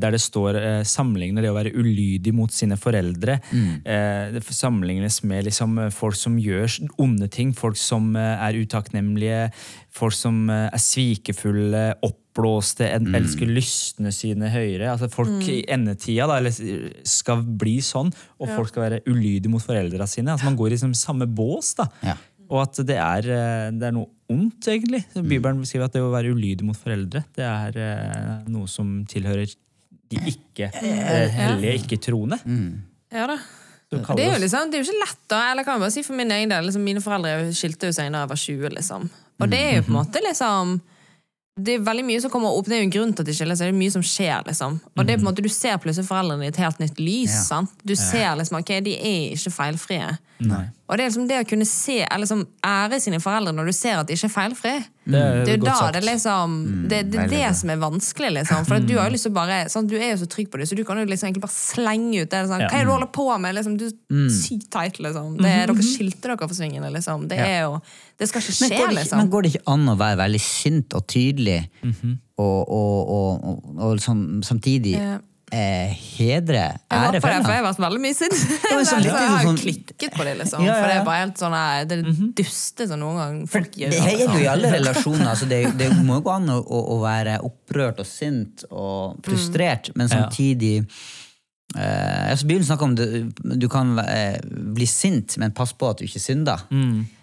der det står eh, sammenligner det å være ulydig mot sine foreldre. Eh, det sammenlignes med liksom, eh, folk som gjør onde ting, folk som eh, er utakknemlige, folk som eh, er svikefulle, oppblåste, en, elsker lystne sine høyere. Altså Folk i endetida da, eller, skal bli sånn, og folk skal være ulydige mot foreldra sine. Altså Man går i liksom, samme bås. da. Ja. Og at det er, eh, det er noe ondt, egentlig. Bibelen beskriver at det å være ulydig mot foreldre, det er eh, noe som tilhører de ikke eh, hellige, ikke-troende. Ja da. Det er jo liksom, det er jo ikke lett, da. Eller kan jeg bare si for min egen del, liksom, Mine foreldre skilte jo seg da jeg var 20, liksom. Og det er jo på en måte liksom det er veldig mye som kommer opp, det er jo en grunn til at de skiller seg. Det er mye som skjer, liksom. Og det er på en måte, du ser plutselig foreldrene i et helt nytt lys. Ja. sant? Du ser liksom, ok, de er ikke feilfrie. Nei. Og det er liksom det å kunne se, eller liksom ære sine foreldre når du ser at de ikke er feilfri. Det er Det er jo da sagt. det liksom Det, det er det som er vanskelig, liksom. For du har jo lyst til å bare sånn, Du er jo så trygg på det, så du kan jo liksom egentlig bare slenge ut det. Sånn, Hva er det du holder på med? Liksom, du er sykt teit, liksom. Det er, dere skilte dere for svingene, liksom. Det er jo Det skal ikke Men skje, går, ikke, liksom. men går det ikke an å være veldig sint og tydelig, og, og, og, og, og sånn, samtidig Eh, eh, hedre, ære for. det, for jeg har vært veldig mye sint. men så litt jeg har sånn- klikket på det, liksom. Ja, ja, For det er bare helt sånn eh, Det er det duste som noen gang folk gjør. Det er jo i alle relasjoner. Altså det, det må jo gå an å, å, være opprørt og sint og frustrert, men samtidig eh, altså Bibelen snakker om det, du kan eh, bli sint, men pass på at du ikke synder.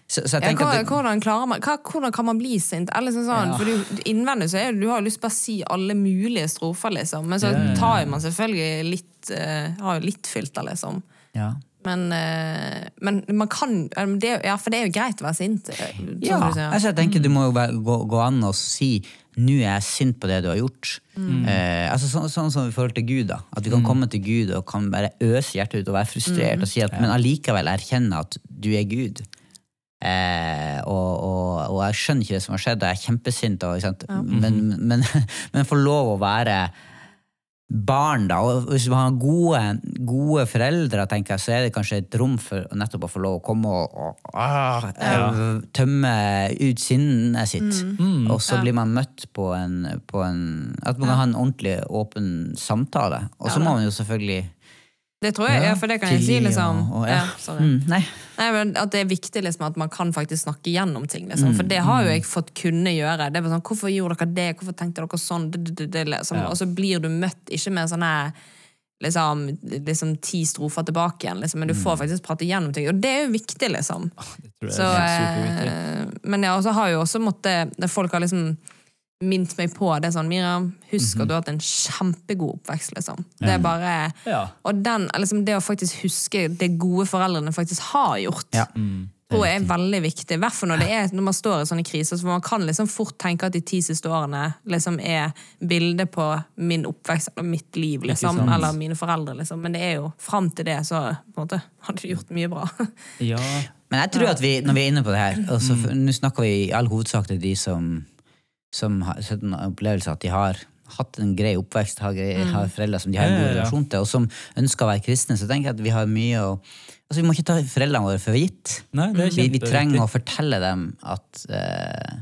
Så, så jeg Ja, hva, at det, hvordan, klarer man, hva, hvordan kan man bli sint? Eller sånn, sånn, for du, Innvendig så er du har lyst til å si alle mulige strofer, liksom. Men så tar man selvfølgelig litt uh, Har jo litt filter, liksom. ja. Men, eh, men man kan det, Ja, for det er jo greit å være sint. eh, Ja, som du sier. altså jeg tenker du må jo være- gå, gå an og si nå er jeg sint på det du har gjort. Eh, altså Sånn sånn som i forhold til Gud. da At du kan komme til Gud og kan bare øse hjertet ut og være frustrert, og si at, men allikevel erkjenne at du er Gud. Eh, og, og, og jeg skjønner ikke det som har skjedd, og jeg er kjempesint, og, sant? Men, men, men få lov å være barn, da. Og hvis man har gode, gode foreldre, tenker jeg, så er det kanskje et rom for nettopp å få lov å komme og, og ah, tømme ut sinnet sitt. Og så blir man møtt på en, på en At man kan ha en ordentlig åpen samtale. Og så må man jo selvfølgelig Det tror jeg, ja, for det kan jeg si, liksom. og- ja. Ja. Mm, nei. Nei, men At det er viktig liksom, at man kan faktisk snakke gjennom ting. Liksom. For det har jo jeg fått kunne gjøre. Det er sånn, Hvorfor gjorde dere det? Hvorfor tenkte dere sånn? Liksom. Og så blir du møtt ikke med sånne liksom, liksom ti strofer tilbake igjen, liksom. men du får faktisk prate gjennom ting. Og det er jo viktig, liksom. Det tror jeg Så, er superviktig. eh, men så har jo også måttet Folk har liksom minnet meg på det sånn Miriam, husk at du har hatt en kjempegod oppvekst, liksom. Det er bare Ja. Og den, liksom, det å faktisk huske det gode foreldrene faktisk har gjort, Ja. tror jeg er veldig viktig. I hvert fall når, det er, når man står i sånne kriser. For man kan liksom fort tenke at de ti siste årene liksom er bildet på min oppvekst eller mitt liv, liksom. Eller mine foreldre, liksom. Men det er jo fram til det, så på en måte hadde du gjort mye bra. Ja. Men jeg tror at vi, når vi er inne på det her og så Nå snakker vi i all hovedsak til de som, som har en opplevelse at de har hatt en grei oppvekst, har, grei, har foreldre som de har en god ja, ja. relasjon til, og som ønsker å være kristne. Så tenker jeg at vi har mye å Altså Vi må ikke ta foreldrene våre for gitt. Nei, det Vi, vi trenger å fortelle dem at uh,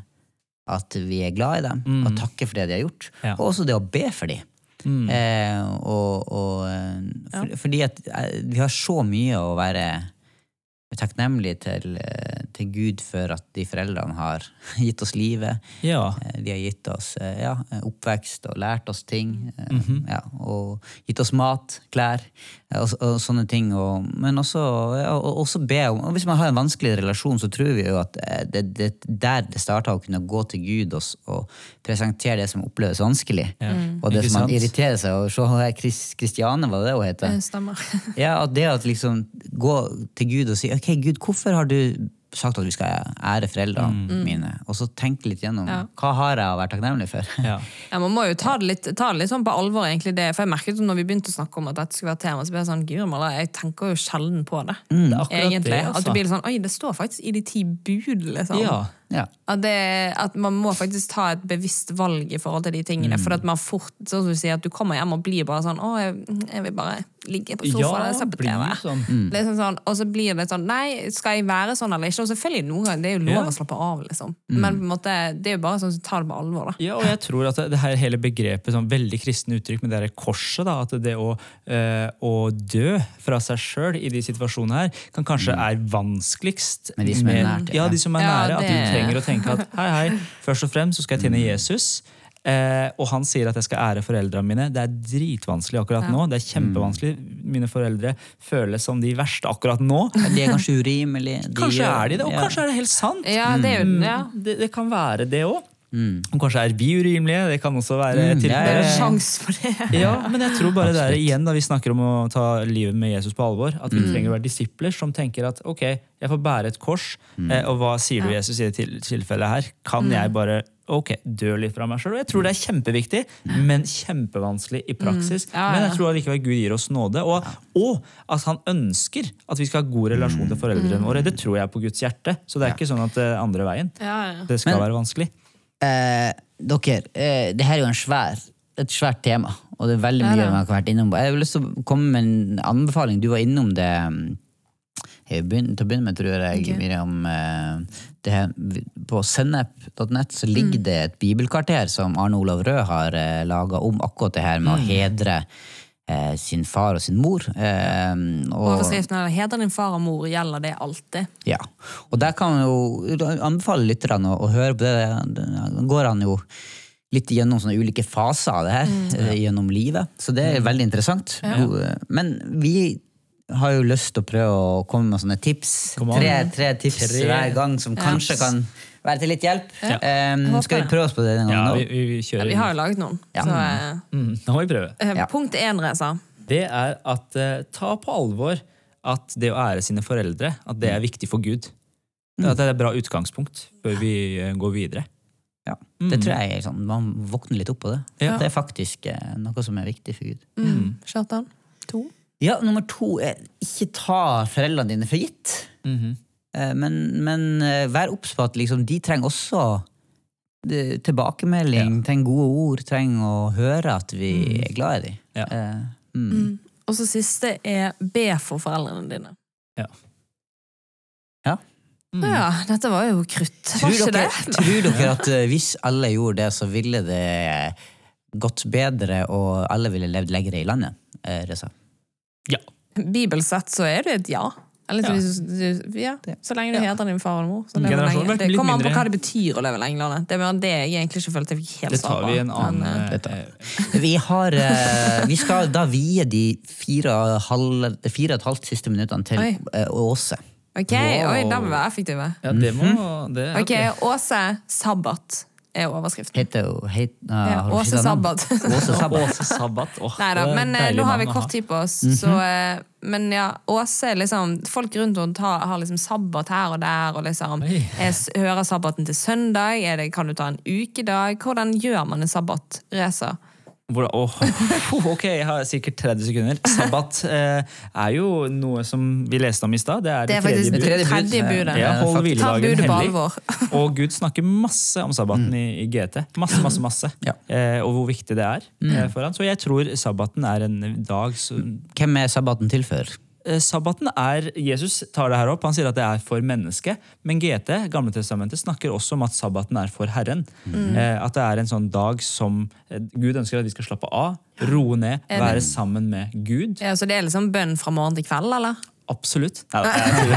at vi er glad i dem, og takke for det de har gjort. Ja. Og også det å be for dem. Mm. Eh, og, og, eh, for, Fordi at eh, vi har så mye å være takknemlige til, eh, til Gud for at de foreldrene har gitt oss livet. Ja. Eh, De har gitt oss eh, ja, oppvekst og lært oss ting. Mm -hmm. ja, og gitt oss mat, klær og, og sånne ting. Og, men også, ja, og, også be om og Hvis man har en vanskelig relasjon, så tror vi jo at eh, det, det der det starta å kunne gå til Gud og, og presentere det som oppleves vanskelig. Og det som man irriterer seg over. Så har jeg Chris- Kristiane, var det hun heter? Stemmer. Ja, at det at liksom gå til Gud og si ok, Gud, hvorfor har du sagt at vi skal ære foreldrene mine? Og så tenke litt gjennom Ja. hva har jeg å være takknemlig for? Ja. Ja, Man må jo ta det litt, ta det litt sånn på alvor, egentlig. det, For jeg merket når vi begynte å snakke om at dette skulle være tema, så ble jeg sånn, Guri malla, jeg tenker jo sjelden på det. Det er akkurat egentlig. det, At altså. det blir litt sånn, oi, det står faktisk i de ti bud, liksom. Ja. Ja. At, det, at man må faktisk ta et bevisst valg i forhold til de tingene. Mm. For at man fort, sånn som du sier, at du kommer hjem og blir bare sånn Å, jeg, jeg vil bare ligge på Ja, sofaen og se på TV. sånn. Liksom sånn, og så blir det sånn Nei, skal jeg være sånn eller ikke? Og selvfølgelig noen ganger, det er jo lov Ja. å slappe av, liksom. Men på en måte, det er jo bare sånn så ta det på alvor, da. Ja, og jeg tror at det, her hele begrepet, sånn veldig kristne uttrykk med det derre korset, da, at det å, øh, å dø fra seg sjøl i de situasjonene her, kan kanskje er vanskeligst. Men de som er nært, ja. Ja, de som er Ja, nære. At du trenger å tenke at hei, hei, først og fremst så skal jeg tjene Jesus. Eh, og han sier at jeg skal ære foreldrene mine. Det er dritvanskelig akkurat Ja. nå. Det er kjempevanskelig. Mine foreldre føles som de verste akkurat nå. De er kanskje urimelige. Kanskje er de det, og ja. kanskje er det helt sant. Ja, det er jo ja. Det, det kan være det òg. Mm. Og kanskje er vi urimelige. Det kan også være Mm, tilfellet. ja, Det er en jo sjans for det. Ja, men jeg tror bare det er igjen da vi snakker om å ta livet med Jesus på alvor, at Mm. vi trenger å være disipler som tenker at ok, jeg får bære et kors, eh, og hva sier du Ja. Jesus i det tilfellet her? Kan jeg bare ok, dø litt fra meg sjøl? Jeg tror det er kjempeviktig, men kjempevanskelig i praksis. Ja, Men ja. jeg tror allikevel Gud gir oss nåde, og, og at han ønsker at vi skal ha god relasjon til foreldrene våre. Det tror jeg på Guds hjerte, så det er ikke sånn at det er andre veien. Ja, ja. Det skal Men- være vanskelig. Eh, dere, eh, det her er jo en svær, et svært tema, og det er veldig mye da. man har vært innom. Jeg har lyst til å komme med en anbefaling. Du var innom det mm, til å begynne med, tror jeg, okay. Miriam. eh, Det her, på sennep.nett så ligger det et bibelkvarter som Arne Olav Rød har eh, laga om akkurat det her med å hedre eh, sin far og sin mor. Eh, og, Overskriften er 'Heder din far og mor'. Gjelder det alltid? ja. og der kan man jo anbefale lytterne å, å høre på det. Da går han jo litt gjennom sånne ulike faser av det her eh, gjennom livet. Så det er veldig interessant. Ja. Men vi har jo lyst til å prøve å komme med sånne tips. Tre, tre tips Tre. hver gang som kanskje kan være til litt hjelp. Ja. Um, skal vi prøve oss på det denne Ja, gangen? vi, nå? vi, vi ja, Vi har jo laget noen. Ja. Så, eh, Mm, nå må vi prøve. Ja. Punkt én, Reza. Det er at uh, ta på alvor at det å ære sine foreldre at det er viktig for Gud. At det er et bra utgangspunkt før vi går videre. Ja. Det tror jeg er sånn, Man våkner litt opp på det. Ja. Det er faktisk noe som er viktig for Gud. Mm. Kjartan? To? Ja, Nummer to er ikke ta foreldrene dine for gitt. Mm Eh, Men, men eh, vær obs på at liksom, de trenger også tilbakemelding, tilbakemelding, trenger gode ord, trenger å høre at vi er glad i dem. Ja. Eh, mm. Og så siste er be for foreldrene dine. Ja. Ja. Ja, dette var jo krutt. Tror, Var ikke dere, det? tror dere at eh, hvis alle gjorde det, så ville det gått bedre, og alle ville levd lenger i landet? Eh, Reza? Ja. Bibelsett så er det et ja. Eller, Ja. ja. Så lenge du hedrer din far og mor. Så lever lenge. Det kommer an på hva det betyr å leve lenge. Det er bare det jeg egentlig ikke følte jeg fikk helt Det svar tar på. vi en annen Men, uh, Vi, har, uh, vi skal da vie de fire og, halv, fire og et halvt siste minuttene til eh, Åse. ok, Wow. oi, da må vi være effektive. Ja, det må det, okay. Ok, Åse sabbat er overskriften. Heter het, uh, Ja, Åse sabbat. Åse Sabbat. Åse Sabbat. Åh, Nei da, det er men eh, nå har vi kort tid på oss. Så, eh, men ja, Åse liksom Folk rundt henne tar, har liksom sabbat her og der. Og liksom, jeg hører sabbaten til søndag. Er det, kan du ta en ukedag? Hvordan gjør man en sabbat? Reza? oh, ok, jeg har sikkert 30 sekunder. Sabbat eh, er jo noe som vi leste om i stad. Det er Det det, er tredje det tredje, tredje budet. Ja, hold hviledagen hellig. Og Gud snakker masse om sabbaten i, i GT. Masse, masse, masse. Ja. Eh, og hvor viktig det er eh, for han. Så jeg tror sabbaten er en dag som Hvem er sabbaten til for? Eh, Sabbaten er, Jesus tar det her opp, han sier at det er for mennesket. Men GT, Gamle testamentet, snakker også om at sabbaten er for Herren. Mm. at det er en sånn dag som eh, Gud ønsker at vi skal slappe av, roe ned, være sammen med Gud. Ja, så det er liksom bønn fra morgen til kveld, eller? Absolutt. Nei, jeg, tror,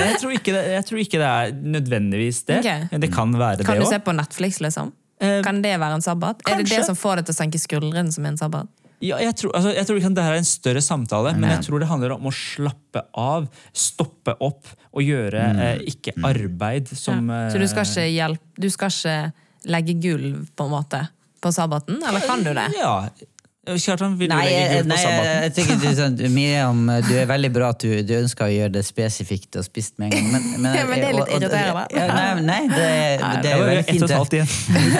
jeg, tror ikke det, jeg tror ikke det er nødvendigvis det. Okay. Det kan være Kan det du se på Netflix, liksom? Eh, Kan det være en sabbat? Er det det som får deg til å senke skuldrene som en sabbat? Ja, jeg tror, altså, jeg tror ikke at det her er en større samtale, men jeg tror det handler om å slappe av, stoppe opp og gjøre eh, ikke arbeid som Ja. Så du skal eh, ikke hjelpe Du skal ikke legge gulv, på en måte, på sabbaten? Eller kan du det? Ja. Kjartan, vil du Nei, legge jeg, gulv på nei, jeg, sabbaten? jeg tenker du, sånn, Miriam, du er veldig bra at du, du ønsker å gjøre det spesifikt og spist med en gang. Men, men, Ja, men det er litt irriterende. Ja, nei, nei, det, det Det er jo veldig ett fint. og et halvt igjen.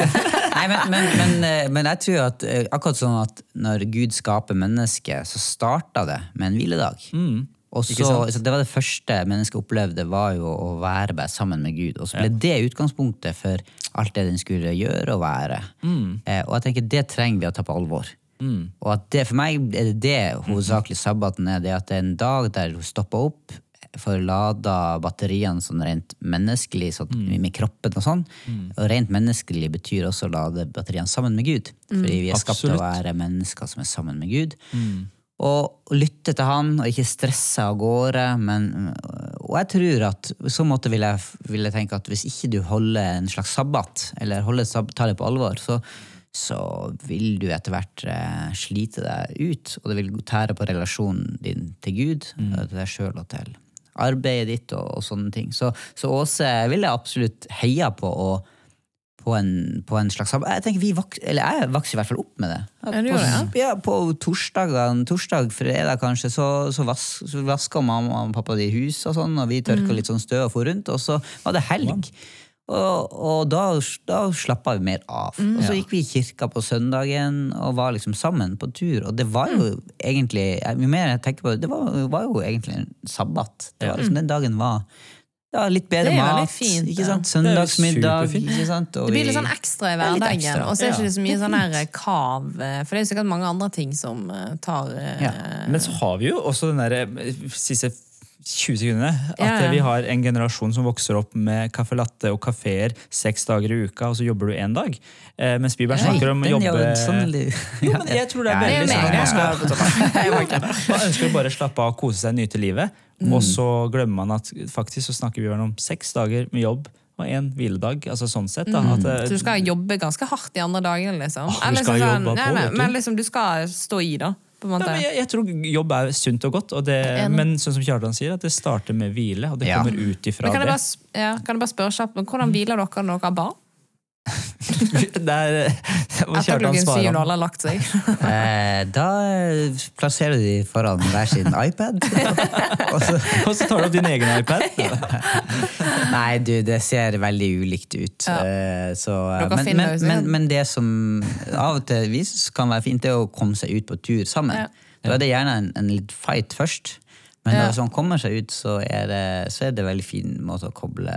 Nei, men, men, men, eh, men jeg tror at eh, akkurat sånn at når Gud skaper mennesket, så starta det med en hviledag. Og så, så Det var det første mennesket opplevde, var jo å være bare sammen med Gud. Og så ble det utgangspunktet for alt det den skulle gjøre og være. Eh, og jeg tenker det trenger vi å ta på alvor. Og at det, For meg er det det hovedsakelig sabbaten er. det At det er en dag der hun stopper opp, får lada batteriene sånn rent menneskelig, sånn, med kroppen og sånn. Og rent menneskelig betyr også å lade batteriene sammen med Gud. Fordi vi er skapt til å være mennesker som er sammen med Gud. Og lytte til han, og ikke stresse av gårde. Men, og jeg tror at i så måte vil jeg, vil jeg tenke at hvis ikke du holder en slags sabbat, eller holder, tar det på alvor, så, så vil du etter hvert eh, slite deg ut. Og det vil tære på relasjonen din til Gud, mm. til deg sjøl og til arbeidet ditt og, og sånne ting. Så, så Åse vil jeg absolutt heie på. og på en, på en slags Jeg tenker vi vokser eller jeg vokser i hvert fall opp med det. Ja, på, ja, ja, på torsdagene, torsdag, fredag kanskje, så, så, vas, så vasker mamma og pappa de hus, og sånn, og vi tørka litt sånn støv og for rundt, og så var det helg. Og, og da, da slappa vi mer av. Og så gikk vi i kirka på søndagen og var liksom sammen på tur. Og det var jo egentlig Jo mer jeg tenker på det, det var, var jo egentlig en sabbat. Det var liksom, Den dagen var ja, litt bedre mat. fint, ikke sant? Søndagsmiddag. Ikke sant? Og Det blir litt sånn ekstra i er hverdagen. Og så er det Ja. ikke så mye sånn her kav. eh, For det er jo sikkert mange andre ting som eh, tar eh, Ja. Men så har vi jo også den der eh, siste 20 sekundene. At Ja, ja. vi har en generasjon som vokser opp med caffè latte og kafeer seks dager i uka, og så jobber du én dag. Eh, mens Bieber snakker om å jobbe Jo, men jeg tror det er veldig sånn at man, skal, man ønsker å bare slappe av, kose seg, nyte livet. Mm. Og så glemmer man at faktisk så snakker Bibelen om seks dager med jobb og én hviledag. altså sånn sett da, at, eh, Så du skal jobbe ganske hardt de andre dagene, liksom? Du skal sånn- jobbe på, nei, du. Men liksom, du skal stå i, da. På en Ja, jeg, jeg tror jobb er sunt og godt, og det, men sånn som Kjartan sier, at det starter med hvile. Og det Ja. kommer ut ifra Men kan jeg det. bare, ja, kan jeg bare spørre kjapt, men hvordan hviler dere når dere har barn? Det er, Etter klokken syv når alle har lagt seg? Eh, da eh, plasserer du de foran hver sin iPad. og så, Og så tar du opp din egen iPad. nei, du, det ser veldig ulikt ut. Ja. Eh, så, men, men, men, men det som av og til kan være fint, det er å komme seg ut på tur sammen. Ja. Da er det gjerne en, en litt fight først. Men Ja. når man kommer seg ut, så er det, så er det en veldig fin måte å koble,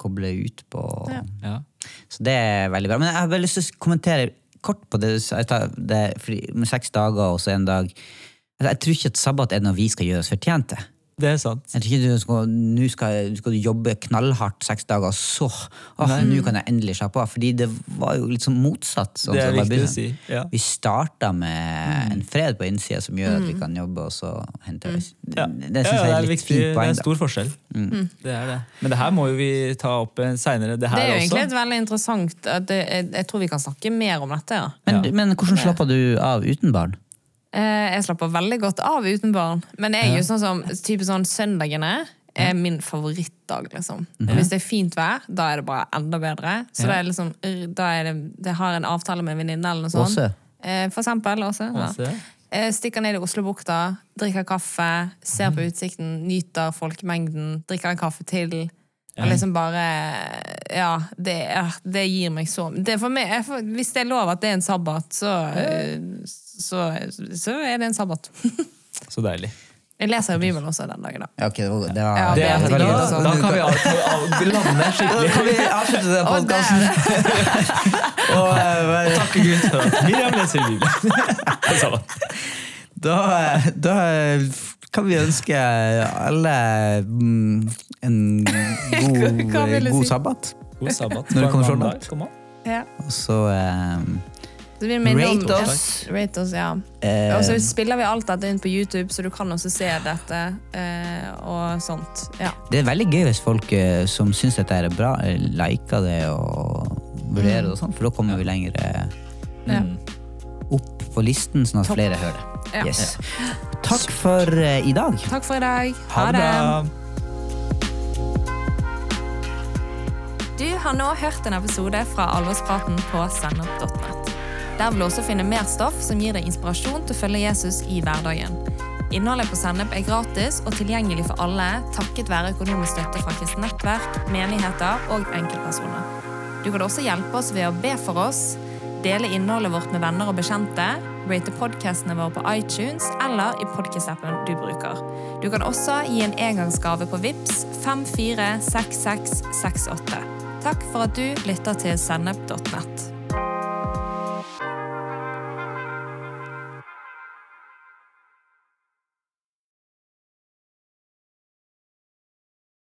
koble ut på. Mm. Ja. Ja. Så det er veldig bra. Men jeg har bare lyst til å kommentere kort på det du sa. Det, med seks dager og så en dag. Altså, Jeg tror ikke at sabbat er noe vi skal gjøre oss fortjent til. Det er sant. Jeg tror ikke du skal, nå skal, skal du jobbe knallhardt seks dager, så oh, nå kan jeg endelig slappe av. Fordi det var jo litt sånn motsatt. Sånn Det er viktig å si. Ja. Vi starta med en fred på innsida som gjør at vi kan jobbe, og så henter vi Ja. Det, det synes ja, jeg det er er litt viktig. fint Det er en stor forskjell. Det er det. Men det her må jo vi ta opp seinere. Det Det er jo egentlig et veldig interessant at det, jeg, jeg tror vi kan snakke mer om dette. ja. Men, Ja. men hvordan slapper du av uten barn? Eh, Jeg slapper veldig godt av uten barn. Men jeg er jo sånn som type sånn søndagene er min favorittdag. liksom. Og Hvis det er fint vær, da er det bare enda bedre. Så det er liksom, da er det, det har en avtale med en venninne eller noe sånt. Åse? Eh, For eksempel. Åse. Ja. Eh, Stikker ned i Oslobukta, drikker kaffe, ser på utsikten, nyter folkemengden, drikker en kaffe til. Og liksom bare Ja, det, det gir meg så det meg, jeg Hvis det er lov at det er en sabbat, så, så, så er det en sabbat. Så deilig. Jeg leser jo Bibelen også den dagen, da. Ja, okay, det var, det var Ja, Det er, da, da, da kan vi av- av- lande skikkelig. Kan vi avslutte den Å, det podkasten? og det. Takke Gud for at Miriam leser Bibelen. Da, da kan vi ønske alle mm, en god, god sabbat. God sabbat. Når det kommer sånn langt. Ja. Og så eh, Så vi minner Rate oss. Ja, Rate oss, ja. Uh, Og så spiller vi alt dette inn på YouTube, så du kan også se dette. Uh, og sånt. Ja. Det er veldig gøy hvis folk uh, som syns dette er bra, liker det og vurderer det, og sånt, for da kommer vi lenger Ja. opp på listen, sånn at Topp. flere hører det. Ja. Yes. Takk for i dag. Takk for i dag. Ha det bra. Du har nå hørt en episode fra Alvorspraten på sennep.nett. Der vil du også finne mer stoff som gir deg inspirasjon til å følge Jesus i hverdagen. Innholdet på Sennep er gratis og tilgjengelig for alle takket være økonomisk støtte fra kristent nettverk, menigheter og enkeltpersoner. Du kan også hjelpe oss ved å be for oss, dele innholdet vårt med venner og bekjente, rate podcastene våre på iTunes eller i podcast-appen du bruker. Du kan også gi en engangsgave på VIPS 546668. Takk for at du lytter til sennep.nett.